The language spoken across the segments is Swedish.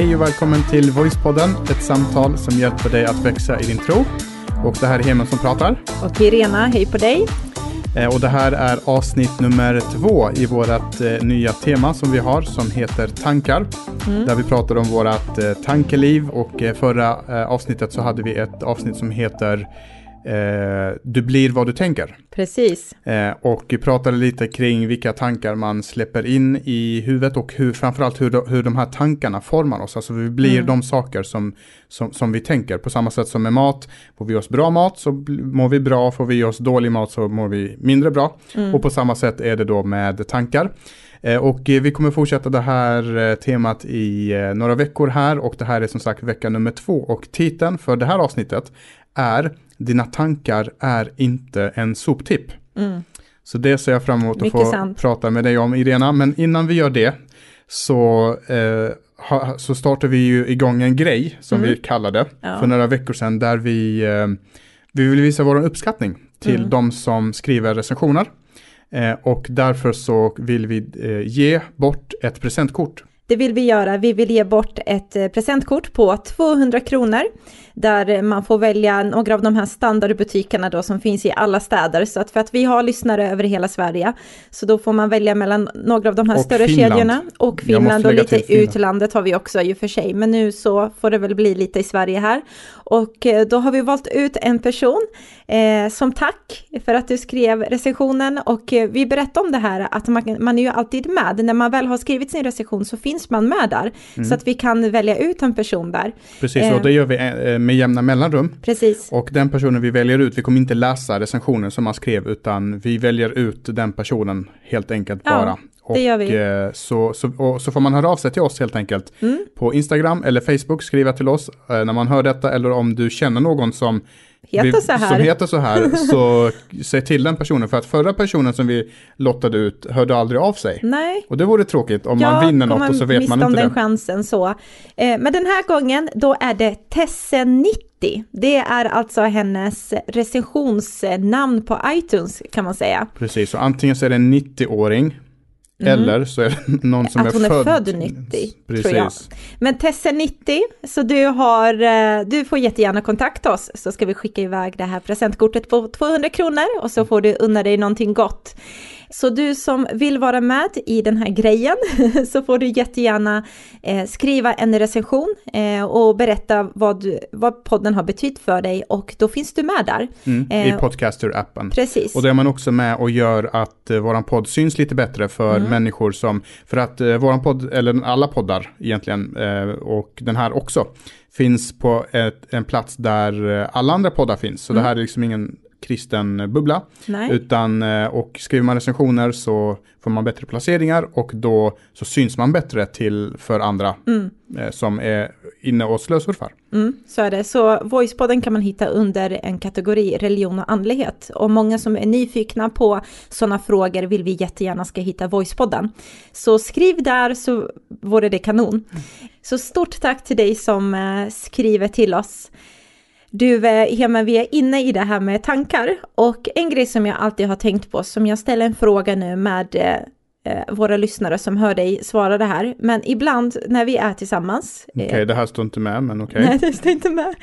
Hej och välkommen till Voicepodden, ett samtal som hjälper dig att växa i din tro. Och det här är Hemen som pratar. Och Irena, hej på dig. Eh, och det här är avsnitt nummer två i vårt eh, nya tema som vi har som heter tankar. Mm. Där vi pratar om vårt eh, tankeliv och eh, förra avsnittet så hade vi ett avsnitt som heter Eh, du blir vad du tänker. Precis. Eh, och vi pratade lite kring vilka tankar man släpper in i huvudet och hur, framförallt hur, hur de här tankarna formar oss. Alltså vi blir mm. de saker som, som, som vi tänker. På samma sätt som med mat, får vi oss bra mat så mår vi bra, får vi oss dålig mat så mår vi mindre bra. Mm. Och på samma sätt är det då med tankar. Eh, och vi kommer fortsätta det här eh, temat i eh, några veckor här och det här är som sagt vecka nummer två och titeln för det här avsnittet är Dina tankar är inte en soptipp. Mm. Så det ser jag fram emot att få sant. prata med dig om Irena. Men innan vi gör det så, eh, ha, så startar vi ju igång en grej som mm. vi kallade ja. för några veckor sedan där vi, eh, vi vill visa vår uppskattning till mm. de som skriver recensioner. Eh, och därför så vill vi eh, ge bort ett presentkort det vill vi göra. Vi vill ge bort ett eh, presentkort på 200 kronor där man får välja några av de här standardbutikerna då som finns i alla städer. Så att för att vi har lyssnare över hela Sverige så då får man välja mellan några av de här och större Finland. kedjorna och Finland och lite utlandet har vi också i och för sig. Men nu så får det väl bli lite i Sverige här. Och eh, då har vi valt ut en person eh, som tack för att du skrev recensionen och eh, vi berättade om det här att man, man är ju alltid med. När man väl har skrivit sin recension så finns man med där mm. så att vi kan välja ut en person där. Precis, eh, och det gör vi eh, med jämna mellanrum. Precis. Och den personen vi väljer ut, vi kommer inte läsa recensionen som man skrev utan vi väljer ut den personen helt enkelt ja. bara. Och, det gör vi. Eh, så, så, så får man höra av sig till oss helt enkelt. Mm. På Instagram eller Facebook, skriva till oss eh, när man hör detta. Eller om du känner någon som heter så här. Som heter så här, så säg till den personen. För att förra personen som vi lottade ut hörde aldrig av sig. Nej. Och det vore tråkigt om ja, man vinner något och så vet man inte den det. chansen så. Eh, men den här gången, då är det Tesse90. Det är alltså hennes recensionsnamn på iTunes kan man säga. Precis, så antingen så är det en 90-åring Mm. Eller så är det någon som är född. Att hon är född 90, Precis. tror jag. Men Tesse 90, så du, har, eh, du får jättegärna kontakta oss så ska vi skicka iväg det här presentkortet på 200 kronor och så får du unna dig någonting gott. Så du som vill vara med i den här grejen så får du jättegärna eh, skriva en recension eh, och berätta vad, du, vad podden har betytt för dig och då finns du med där. Mm, I eh, Podcaster-appen. Precis. Och då är man också med och gör att eh, våran podd syns lite bättre för mm. människor som, för att eh, våran podd, eller alla poddar egentligen, och den här också, finns på ett, en plats där alla andra poddar finns. Så mm. det här är liksom ingen kristen bubbla. Nej. Utan, eh, och skriver man recensioner så får man bättre placeringar och då så syns man bättre till för andra mm. Eh, som är inne och slösurfar. Mm, så är det. Så Voicepodden kan man hitta under en kategori religion och andlighet. Och många som är nyfikna på sådana frågor vill vi jättegärna ska hitta Voicepodden. Så skriv där så vore det kanon. Mm. Så stort tack till dig som eh, skriver till oss. Du, Hema, vi är inne i det här med tankar och en grej som jag alltid har tänkt på, som jag ställer en fråga nu med eh, våra lyssnare som hör dig svara det här, men ibland när vi är tillsammans. Okej, okay, eh, det här står inte med, men okej. Okay. Nej, det står inte med.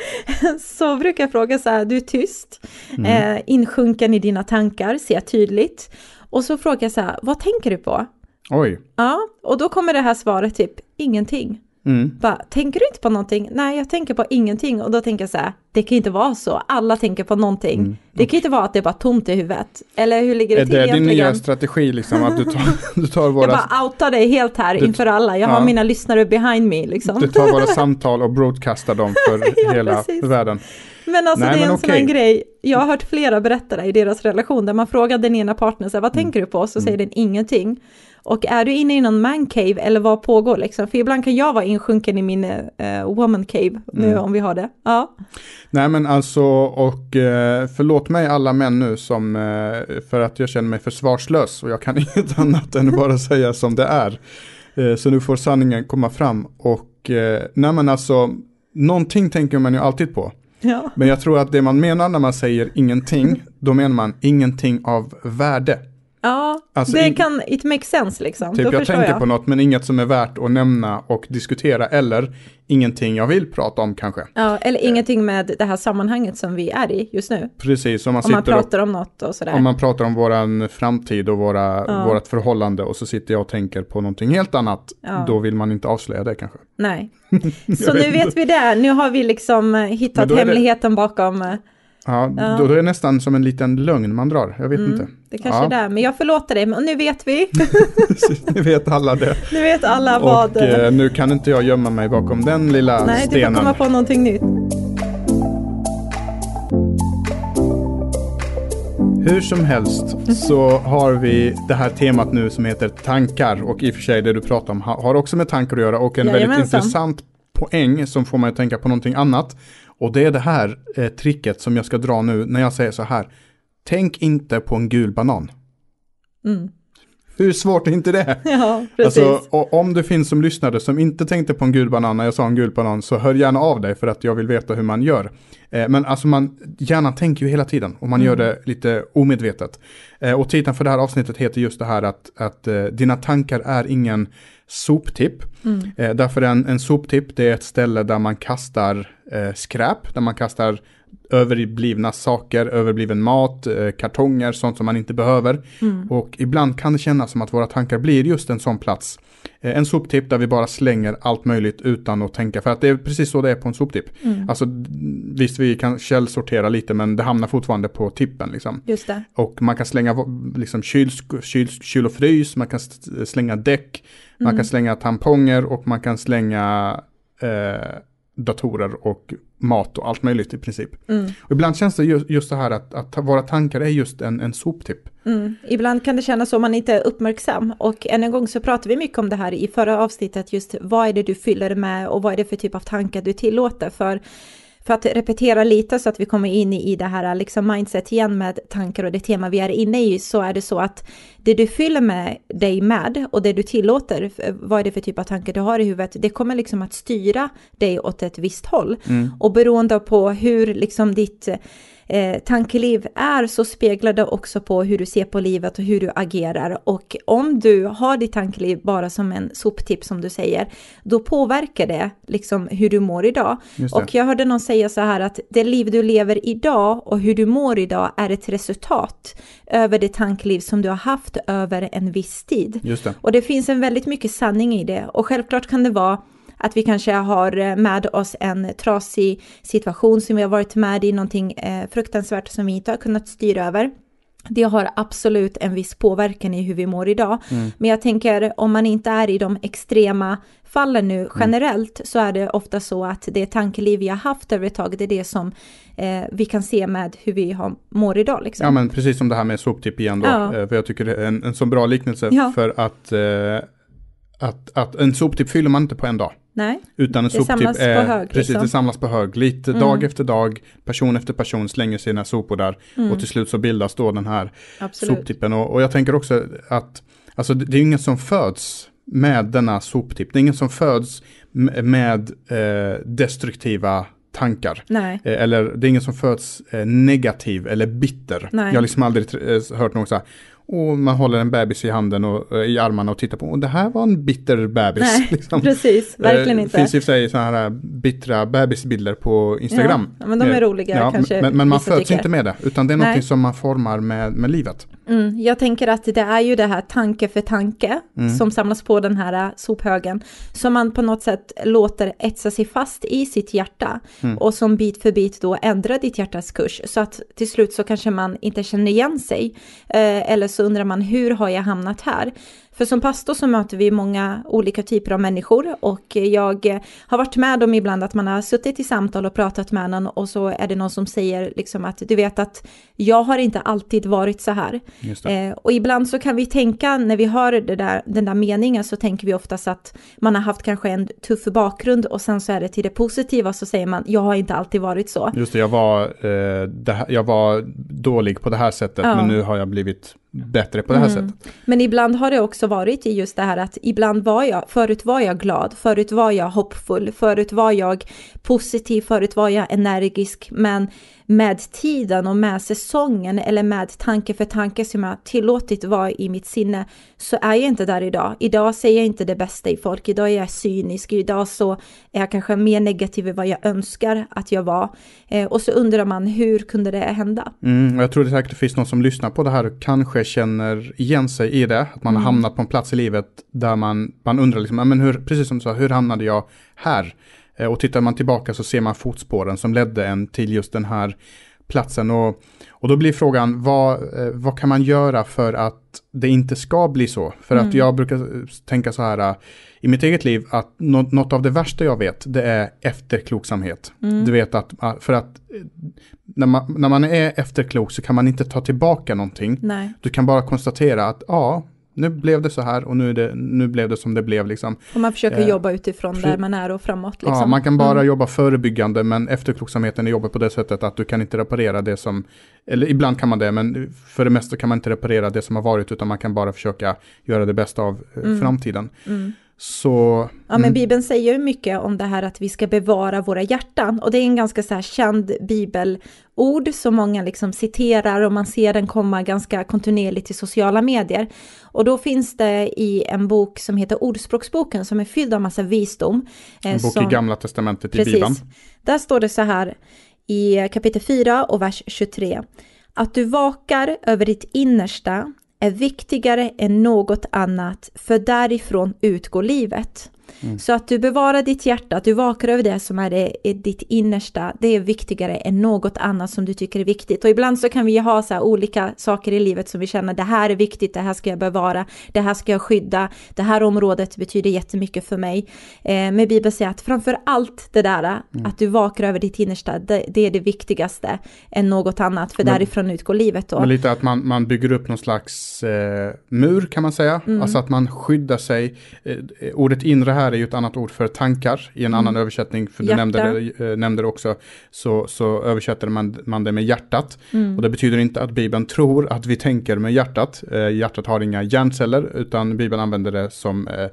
Så brukar jag fråga så här, du är tyst, mm. eh, insjunken i dina tankar, ser tydligt. Och så frågar jag så här, vad tänker du på? Oj. Ja, och då kommer det här svaret typ, ingenting. Mm. Bara, tänker du inte på någonting? Nej, jag tänker på ingenting. Och då tänker jag så här, det kan inte vara så. Alla tänker på någonting. Mm. Det kan inte vara att det är bara tomt i huvudet. Eller hur ligger det till egentligen? Är det din nya strategi liksom? Att du tar, du tar våra... Jag bara outar dig helt här inför alla. Jag ja. har mina lyssnare behind me liksom. Du tar våra samtal och broadcastar dem för ja, hela precis. världen. Men alltså Nej, det är en sån här grej, jag har hört flera berätta det i deras relation, där man frågar den ena partnern, så här, vad mm. tänker du på? Så mm. säger den ingenting. Och är du inne i någon mancave eller vad pågår liksom? För ibland kan jag vara insjunken i min uh, woman cave nu mm. om vi har det. Ja. Nej men alltså, och uh, förlåt mig alla män nu som, uh, för att jag känner mig försvarslös och jag kan inget annat än bara säga som det är. så nu får sanningen komma fram och, nej men alltså, någonting tänker man ju alltid på. Ja. Men jag tror att det man menar när man säger ingenting, då menar man ingenting av värde. Ja, Alltså, det in- kan, it makes sense liksom. Typ Då jag tänker jag. på något men inget som är värt att nämna och diskutera eller ingenting jag vill prata om kanske. Ja, eller ingenting med det här sammanhanget som vi är i just nu. Precis, om man Om man sitter och pratar om något och sådär. Om man pratar om våran framtid och våra, Ja. vårat förhållande och så sitter jag och tänker på någonting helt annat, Ja. då vill man inte avslöja det kanske. Nej. Så nu vet vi det. Nu har vi liksom eh, hittat är det- hemligheten bakom. Ja, Ja. Då, då är det nästan som en liten lögn man drar, jag vet Mm, inte. Det kanske Ja. är det. Men jag förlåter dig. Men nu vet vi. Ni vet alla det. Nu vet alla vad. Och eh, nu kan inte jag gömma mig bakom den lilla Nej, du får stenen. komma på någonting nytt. Hur som helst så har vi det här temat nu som heter tankar och i och för sig det du pratar om ha- har också med tankar att göra och en väldigt Jajamensan. intressant poäng som får mig att tänka på någonting annat. Och det är det här eh, tricket som jag ska dra nu när jag säger så här. Tänk inte på en gul banan. Mm. Hur svårt är inte det? Ja, precis. Alltså, och om det finns som lyssnade som inte tänkte på en gul banan när jag sa en gul banan så hör gärna av dig för att jag vill veta hur man gör. Eh, men alltså man, hjärnan tänker ju hela tiden och man gör Mm. det lite omedvetet. Eh, och titeln för det här avsnittet heter just det här att, att eh, dina tankar är ingen soptipp. Mm. Eh, därför en, en soptipp det är ett ställe där man kastar eh, skräp, där man kastar överblivna saker, överbliven mat, eh, kartonger, sånt som man inte behöver. Mm. Och ibland kan det kännas som att våra tankar blir just en sån plats. Eh, En soptipp där vi bara slänger allt möjligt utan att tänka. För att det är precis så det är på en soptipp. Mm. Alltså visst vi kan källsortera lite men det hamnar fortfarande på tippen liksom. Just det. Och man kan slänga liksom kyl, kyl, kyl och frys, man kan slänga däck, man Mm. kan slänga tamponger och man kan slänga eh, datorer och mat och allt möjligt i princip. Mm. Och ibland känns det just, just det här att, att våra tankar är just en, en soptipp. Mm. Ibland kan det kännas som man inte är uppmärksam och än en gång så pratade vi mycket om det här i förra avsnittet just vad är det du fyller med och vad är det för typ av tankar du tillåter för för att repetera lite så att vi kommer in i det här liksom mindset igen med tankar och det tema vi är inne i så är det så att det du fyller med dig med och det du tillåter, vad är det för typ av tankar du har i huvudet, det kommer liksom att styra dig åt ett visst håll. Och beroende på hur liksom ditt eh, tankeliv är så speglar det också på hur du ser på livet och hur du agerar. Och om du har ditt tankeliv bara som en soptipp som du säger, då påverkar det liksom hur du mår idag. Och jag hörde någon säga så här att det liv du lever idag och hur du mår idag är ett resultat över det tankeliv som du har haft över en viss tid. Just det. Och det finns en väldigt mycket sanning i det. Och självklart kan det vara att vi kanske har eh, med oss en trasig situation som vi har varit med i, någonting eh, fruktansvärt som vi inte har kunnat styra över. Det har absolut en viss påverkan i hur vi mår idag. Men jag tänker om man inte är i de extrema fallen nu generellt så är det ofta så att det tankeliv vi har haft över ett tag, det är det som eh, vi kan se med hur vi har, mår idag. Liksom. Ja men precis som det här med soptipp igen då. Ja. Eh, För jag tycker det är en, en så bra liknelse Ja. för att, eh, att, att en soptipp fyller man inte på en dag. Nej, Utan en Det soptipp samlas på är, hög, precis, liksom. det samlas på hög. Lite Mm. dag efter dag, person efter person slänger sina sopor där. Mm. Och till slut så bildas då den här absolut. soptippen. Och, och jag tänker också att, alltså det, det är ingen som föds med denna soptipp. Det är ingen som föds med, med eh, destruktiva tankar. Nej. Eh, Eller det är ingen som föds eh, negativ eller bitter. Nej. Jag har liksom aldrig eh, hört någon så här. Och man håller en bebis i handen och eh, i armarna och tittar på. Och det här var en bitter bebis. Nej, liksom. precis, verkligen Eh, inte. finns i och för sig sådana här bittra bebisbilder på Instagram. Ja, men de är Eh, roliga kanske Men, men man föds tycker. inte med det. Utan det är någonting som man formar med, med livet. Mm, jag tänker att det är ju det här tanke för tanke Mm. som samlas på den här sophögen som man på något sätt låter etsa sig fast i sitt hjärta Mm. och som bit för bit då ändrar ditt hjärtas kurs så att till slut så kanske man inte känner igen sig eh, eller så undrar man hur har jag hamnat här? För som pastor så möter vi många olika typer av människor och jag eh, har varit med om ibland att man har suttit i samtal och pratat med någon och så är det någon som säger liksom att du vet att jag har inte alltid varit så här. Eh, och ibland så kan vi tänka, när vi hör där, den där meningen, så tänker vi oftast att man har haft kanske en tuff bakgrund och sen så är det till det positiva så säger man, jag har inte alltid varit så. Just det, jag var, eh, det här, jag var dålig på det här sättet. Ja. Men nu har jag blivit bättre på det här Mm. sättet. Men ibland har det också varit i just det här att ibland var jag, förut var jag glad, förut var jag hoppfull, förut var jag positiv, förut var jag energisk, men med tiden och med säsongen eller med tanke för tanke som jag tillåtit vara i mitt sinne så är jag inte där idag. Idag säger jag inte det bästa i folk, idag är jag cynisk, idag så är jag kanske mer negativ än vad jag önskar att jag var. Eh, och så undrar man hur kunde det hända? Mm, jag tror det säkert finns någon som lyssnar på det här och kanske känner igen sig i det, att man mm. har hamnat på en plats i livet där man, man undrar liksom, men hur, precis som du sa, hur hamnade jag här? Eh, och tittar man tillbaka så ser man fotspåren som ledde en till just den här platsen. Och, och då blir frågan, vad, eh, vad kan man göra för att det inte ska bli så? För mm. att jag brukar tänka så här i mitt eget liv att något, något av det värsta jag vet det är efterkloksamhet. Mm. Du vet att, för att när man, när man är efterklok så kan man inte ta tillbaka någonting. Nej. Du kan bara konstatera att ja, nu blev det så här och nu, det, nu blev det som det blev. Liksom. Och man försöker eh, jobba utifrån där man är och framåt. Liksom. Ja, man kan bara mm. jobba förebyggande men efterkloksamheten är jobbet på det sättet att du kan inte reparera det som, eller ibland kan man det, men för det mesta kan man inte reparera det som har varit utan man kan bara försöka göra det bästa av eh, mm. framtiden. Mm. Så, ja, men mm. Bibeln säger ju mycket om det här att vi ska bevara våra hjärtan. Och det är en ganska så här känd bibelord som många liksom citerar och man ser den komma ganska kontinuerligt i sociala medier. Och då finns det i en bok som heter Ordspråksboken som är fylld av massa visdom. Eh, en bok som, i Gamla Testamentet i precis, Bibeln. Där står det så här i kapitel 4 och vers 23. Att du vakar över ditt innersta är viktigare än något annat, för därifrån utgår livet. Mm. Så att du bevarar ditt hjärta, att du vakar över det som är, det, är ditt innersta, det är viktigare än något annat som du tycker är viktigt. Och ibland så kan vi ha så olika saker i livet som vi känner, det här är viktigt, det här ska jag bevara, det här ska jag skydda, det här området betyder jättemycket för mig. Eh, men Bibeln säger att framför allt det där, mm. att du vakar över ditt innersta, det, det, är det viktigaste än något annat, för men, därifrån utgår livet. Då. Men lite att man, man bygger upp någon slags eh, mur kan man säga, mm. alltså att man skyddar sig. Eh, ordet inre här är ju ett annat ord för tankar i en mm. annan översättning, för du nämnde det, äh, nämnde det också, så, så översätter man, man det med hjärtat. Mm. Och det betyder inte att Bibeln tror att vi tänker med hjärtat. Äh, hjärtat har inga hjärnceller, utan Bibeln använder det som äh,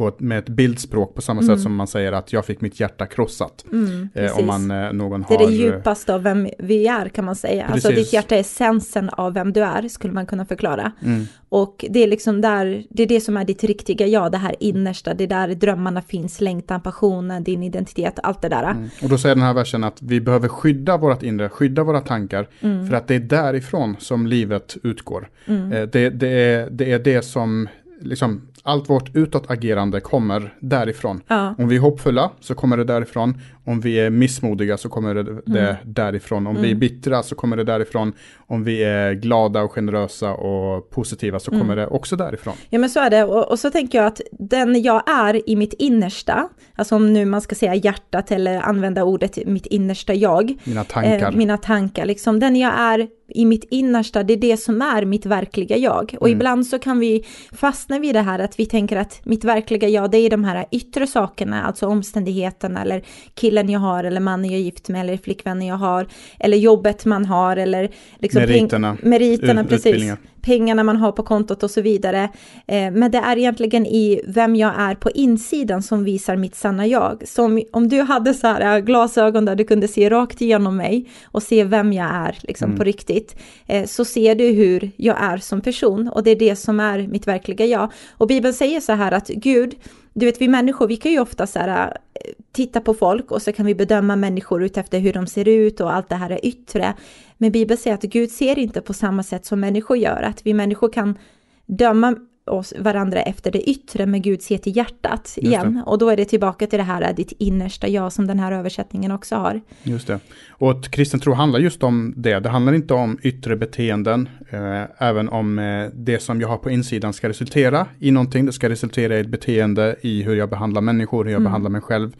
på, med ett bildspråk på samma mm. sätt som man säger att jag fick mitt hjärta krossat. Mm, om man, någon det är det djupaste av vem vi är kan man säga. Alltså, precis. Alltså ditt hjärta är essensen av vem du är, skulle man kunna förklara. Mm. Och det är liksom där, det är det som är ditt riktiga jag, det här innersta, det är där drömmarna finns, längtan, passionen, din identitet, allt det där. Mm. Och då säger den här versen att vi behöver skydda vårt inre, skydda våra tankar, mm. för att det är därifrån som livet utgår. Mm. Eh, det, det, är, det är det som liksom, allt vårt utåtagerande kommer därifrån. Ja. Om vi är hoppfulla så kommer det därifrån. Om vi är missmodiga så kommer det, mm. därifrån. Om mm. vi är bittra så kommer det därifrån. Om vi är glada och generösa och positiva så kommer mm. det också därifrån. Ja men så är det. Och, och, så tänker jag att den jag är i mitt innersta, alltså om nu man ska säga hjärtat eller använda ordet mitt innersta jag. Mina tankar. Eh, mina tankar, liksom den jag är i mitt innersta, det är det som är mitt verkliga jag. Och mm. ibland så kan vi fastna vid det här att vi tänker att mitt verkliga jag, det är de här yttre sakerna, alltså omständigheterna eller killen jag har eller mannen jag är gift med eller flickvännen jag har eller jobbet man har eller liksom meriterna, meriterna precis pengarna man har på kontot och så vidare. Eh, men det är egentligen i vem jag är på insidan som visar mitt sanna jag. Så om, om du hade så här eh, glasögon där du kunde se rakt igenom mig och se vem jag är liksom mm. på riktigt, eh, så ser du hur jag är som person och det är det som är mitt verkliga jag. Och Bibeln säger så här att Gud, du vet vi människor, vi kan ju ofta så här, eh, titta på folk och så kan vi bedöma människor utefter hur de ser ut och allt det här är yttre. Men Bibeln säger att Gud ser inte på samma sätt som människor gör, att vi människor kan döma oss varandra efter det yttre, men Gud ser till hjärtat igen. Och då är det tillbaka till det här, ditt innersta jag, som den här översättningen också har. Just det. Och att kristen tro handlar just om det. Det handlar inte om yttre beteenden, eh, även om eh, det som jag har på insidan ska resultera i någonting. Det ska resultera i ett beteende i hur jag behandlar människor, hur jag mm. behandlar mig själv.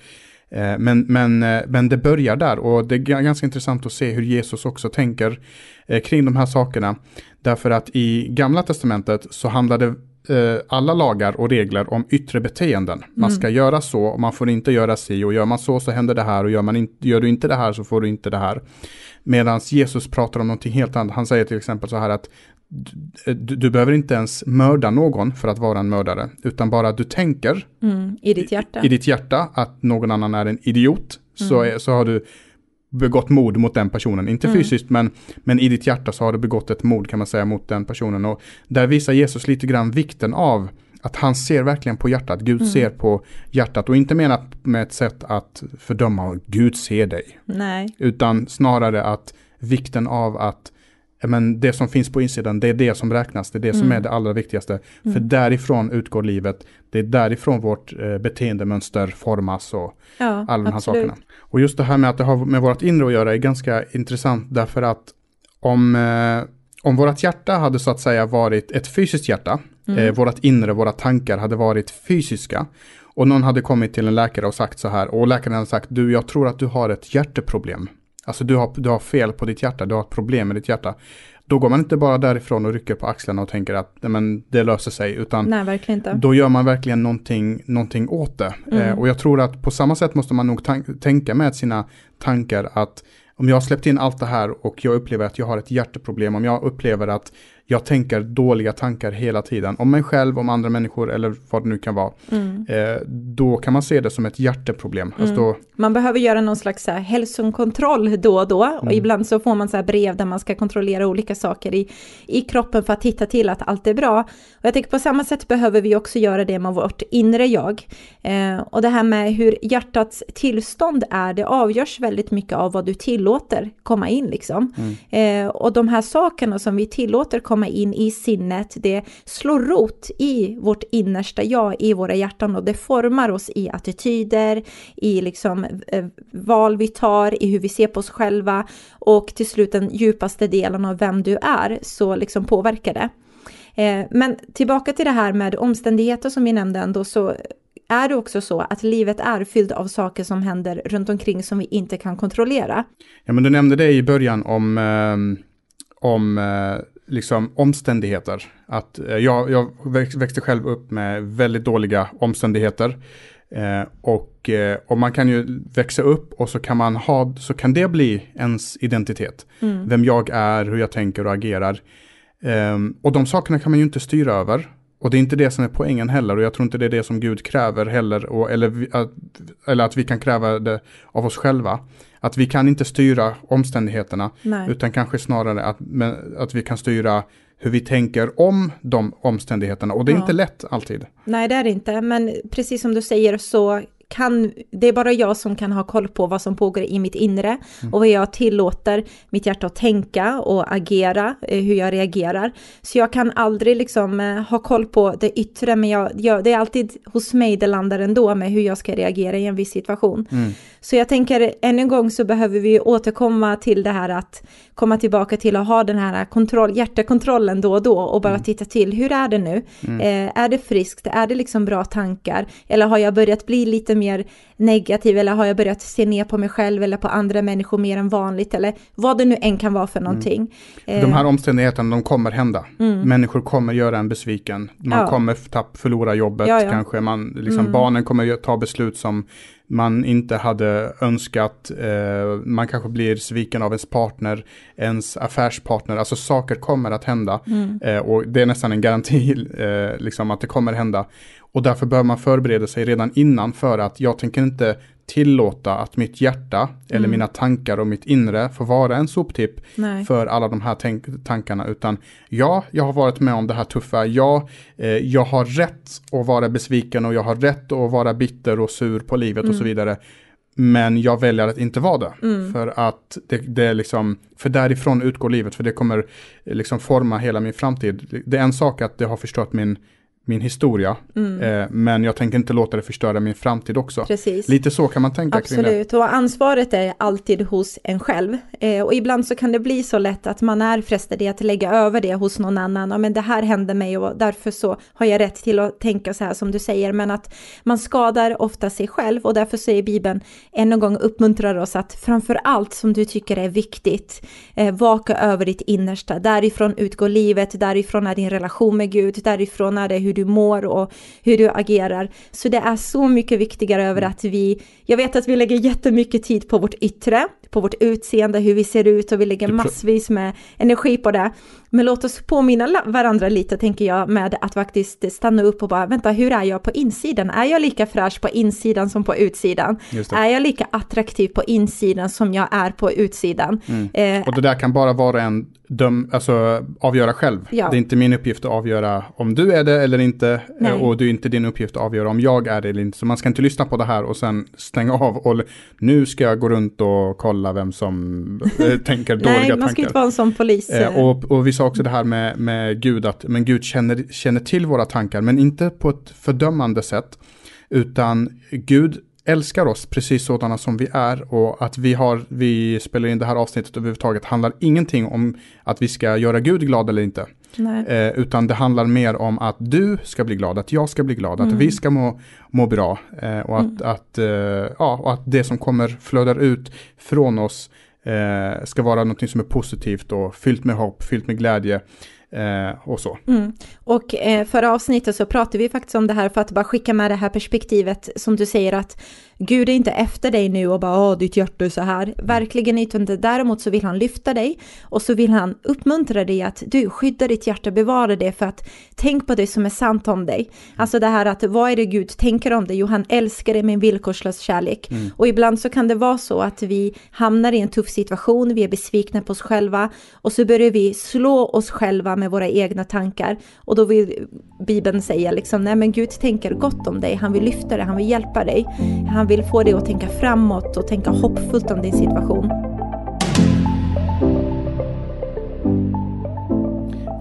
Eh, men, men, eh, men det börjar där och det är ganska intressant att se hur Jesus också tänker eh, kring de här sakerna. Därför att i gamla testamentet så handlade alla lagar och regler om yttre beteenden. Man ska mm. göra så och man får inte göra si och gör man så så händer det här och gör, man in, gör du inte det här så får du inte det här. Medan Jesus pratar om någonting helt annat. Han säger till exempel så här att du, du, behöver inte ens mörda någon för att vara en mördare, utan bara att du tänker mm, i, ditt hjärta. I, i, ditt hjärta att någon annan är en idiot, mm. så, så har du begått mord mot den personen. Inte mm. fysiskt men, men i ditt hjärta så har du begått ett mord kan man säga mot den personen. Och där visar Jesus lite grann vikten av att han ser verkligen på hjärtat. Gud mm. ser på hjärtat och inte menat med ett sätt att fördöma Gud ser dig. Nej. Utan snarare att vikten av att men det som finns på insidan, det är det som räknas, det är det mm. som är det allra viktigaste. Mm. För därifrån utgår livet, det är därifrån vårt eh, beteendemönster formas och ja, alla de här absolut. sakerna. Och just det här med att det har med vårt inre att göra är ganska intressant därför att om, eh, om vårt hjärta hade så att säga varit ett fysiskt hjärta, mm. eh, vårt inre, våra tankar hade varit fysiska, och någon hade kommit till en läkare och sagt så här, och läkaren hade sagt, du jag tror att du har ett hjärteproblem. Alltså du har, du har fel på ditt hjärta, du har ett problem med ditt hjärta. Då går man inte bara därifrån och rycker på axlarna och tänker att men, det löser sig. Utan nej, då gör man verkligen någonting, någonting åt det. Mm. Eh, och jag tror att på samma sätt måste man nog tänka med sina tankar att om jag har släppt in allt det här och jag upplever att jag har ett hjärteproblem, om jag upplever att jag tänker dåliga tankar hela tiden om mig själv, om andra människor eller vad det nu kan vara. Mm. Eh, då kan man se det som ett hjärteproblem. Mm. Alltså man behöver göra någon slags så här hälsokontroll då och då. Mm. Och ibland så får man så här brev där man ska kontrollera olika saker i, i kroppen för att titta till att allt är bra. Och jag tänker på samma sätt behöver vi också göra det med vårt inre jag. Eh, och det här med hur hjärtats tillstånd är, det avgörs väldigt mycket av vad du tillåter komma in liksom. Mm. Eh, och de här sakerna som vi tillåter komma komma in i sinnet, det slår rot i vårt innersta jag, i våra hjärtan och det formar oss i attityder, i liksom eh, val vi tar, i hur vi ser på oss själva och till slut den djupaste delen av vem du är, så liksom påverkar det. Eh, men tillbaka till det här med omständigheter som vi nämnde ändå, så är det också så att livet är fyllt av saker som händer runt omkring som vi inte kan kontrollera. Ja, men du nämnde det i början om, eh, om eh, liksom omständigheter. Att eh, jag, jag växte själv upp med väldigt dåliga omständigheter. Eh, och, eh, och man kan ju växa upp och så kan man ha, så kan det bli ens identitet. Mm. Vem jag är, hur jag tänker och agerar. Eh, och de sakerna kan man ju inte styra över. Och det är inte det som är poängen heller och jag tror inte det är det som Gud kräver heller. Och, eller, eller att vi kan kräva det av oss själva. Att vi kan inte styra omständigheterna. Nej. Utan kanske snarare att, att vi kan styra hur vi tänker om de omständigheterna. Och det är ja. inte lätt alltid. Nej, det är det inte. Men precis som du säger så kan, det är bara jag som kan ha koll på vad som pågår i mitt inre mm. och vad jag tillåter mitt hjärta att tänka och agera, eh, hur jag reagerar. Så jag kan aldrig liksom eh, ha koll på det yttre, men jag, jag, det är alltid hos mig det landar ändå med hur jag ska reagera i en viss situation. Mm. Så jag tänker än en gång så behöver vi återkomma till det här att komma tillbaka till att ha den här kontroll, hjärtekontrollen då och då och bara mm. titta till hur är det nu? Mm. Eh, är det friskt? Är det liksom bra tankar? Eller har jag börjat bli lite mer negativ eller har jag börjat se ner på mig själv eller på andra människor mer än vanligt eller vad det nu än kan vara för någonting. Mm. De här omständigheterna, de kommer hända. Mm. Människor kommer göra en besviken. Man ja. kommer tapp, förlora jobbet ja, ja. kanske. Man, liksom, mm. Barnen kommer ta beslut som man inte hade önskat. Eh, man kanske blir sviken av ens partner, ens affärspartner. Alltså saker kommer att hända. Mm. Eh, och det är nästan en garanti eh, liksom att det kommer hända. Och därför bör man förbereda sig redan innan för att jag tänker inte tillåta att mitt hjärta mm. eller mina tankar och mitt inre får vara en soptipp Nej. för alla de här tankarna. Utan ja, jag har varit med om det här tuffa. Ja, eh, jag har rätt att vara besviken och jag har rätt att vara bitter och sur på livet mm. och så mm. vidare. Men jag väljer att inte vara det. Mm. För att det, det är liksom, för därifrån utgår livet, för det kommer eh, liksom forma hela min framtid. Det är en sak att det har förstört min min historia. Mm. Eh, men jag tänker inte låta det förstöra min framtid också. Precis. Lite så kan man tänka Absolut. kring det. och ansvaret är alltid hos en själv. Eh, och ibland så kan det bli så lätt att man är frestad i att lägga över det hos någon annan. Ja, men det här hände mig och därför så har jag rätt till att tänka så här som du säger. Men att man skadar ofta sig själv och därför säger Bibeln än en gång uppmuntrar oss att framför allt som du tycker är viktigt, eh, vaka över ditt innersta. Därifrån utgår livet, därifrån är din relation med Gud, därifrån är det hur hur du mår och hur du agerar. Så det är så mycket viktigare över att vi, jag vet att vi lägger jättemycket tid på vårt yttre, på vårt utseende, hur vi ser ut och vi lägger massvis med energi på det. Men låt oss påminna varandra lite, tänker jag, med att faktiskt stanna upp och bara, vänta, hur är jag på insidan? Är jag lika fräsch på insidan som på utsidan? Är jag lika attraktiv på insidan som jag är på utsidan? Mm. Eh, och det där kan bara vara en döm, alltså, avgöra själv. Ja. Det är inte min uppgift att avgöra om du är det eller inte. Nej. Och det är inte din uppgift att avgöra om jag är det eller inte. Så man ska inte lyssna på det här och sen stänga av och nu ska jag gå runt och kolla vem som äh, tänker dåliga tankar. Nej, man ska inte vara en sån polis. Eh, och, och vi sa också det här med, med Gud, att men Gud känner, känner till våra tankar, men inte på ett fördömande sätt. Utan Gud älskar oss precis sådana som vi är och att vi har, vi spelar in det här avsnittet överhuvudtaget handlar ingenting om att vi ska göra Gud glad eller inte. Eh, utan det handlar mer om att du ska bli glad, att jag ska bli glad, mm. att vi ska må, må bra eh, och, att, mm. att, eh, ja, och att det som kommer flödar ut från oss eh, ska vara något som är positivt och fyllt med hopp, fyllt med glädje. Eh, och så. Mm. Och eh, förra avsnittet så pratade vi faktiskt om det här för att bara skicka med det här perspektivet som du säger att Gud är inte efter dig nu och bara åh ditt hjärta är så här. Verkligen inte. Däremot så vill han lyfta dig och så vill han uppmuntra dig att du skyddar ditt hjärta, bevara det för att tänk på det som är sant om dig. Alltså det här att vad är det Gud tänker om dig? Jo, han älskar dig med en villkorslös kärlek. Mm. Och ibland så kan det vara så att vi hamnar i en tuff situation, vi är besvikna på oss själva och så börjar vi slå oss själva med våra egna tankar och då vill Bibeln säga liksom nej men Gud tänker gott om dig, han vill lyfta dig, han vill hjälpa dig. Han vill få dig att tänka framåt och tänka hoppfullt om din situation.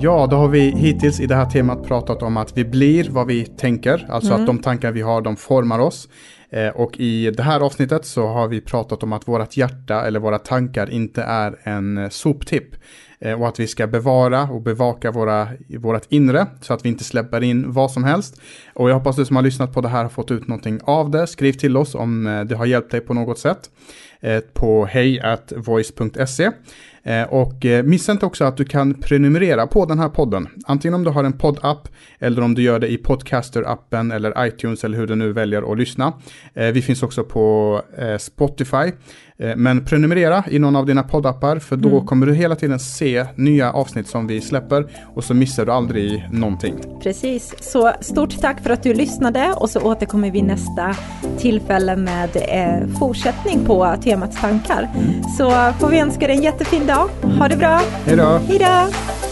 Ja, då har vi hittills i det här temat pratat om att vi blir vad vi tänker, alltså mm. att de tankar vi har, de formar oss. Eh, och i det här avsnittet så har vi pratat om att vårt hjärta eller våra tankar inte är en soptipp. Eh, och att vi ska bevara och bevaka våra, vårat inre så att vi inte släpper in vad som helst. Och jag hoppas du som har lyssnat på det här har fått ut någonting av det. Skriv till oss om eh, det har hjälpt dig på något sätt eh, på hejatvoice.se. Och missa inte också att du kan prenumerera på den här podden. Antingen om du har en poddapp eller om du gör det i Podcaster-appen eller iTunes eller hur du nu väljer att lyssna. Vi finns också på Spotify. Eh, men prenumerera i någon av dina poddappar för då mm. kommer du hela tiden se nya avsnitt som vi släpper och så missar du aldrig någonting. Precis, så stort tack för att du lyssnade och så återkommer vi nästa tillfälle med eh, fortsättning på temat tankar. Mm. Så får vi önska dig en jättefin dag. Ha det bra. Hej då. Hej då.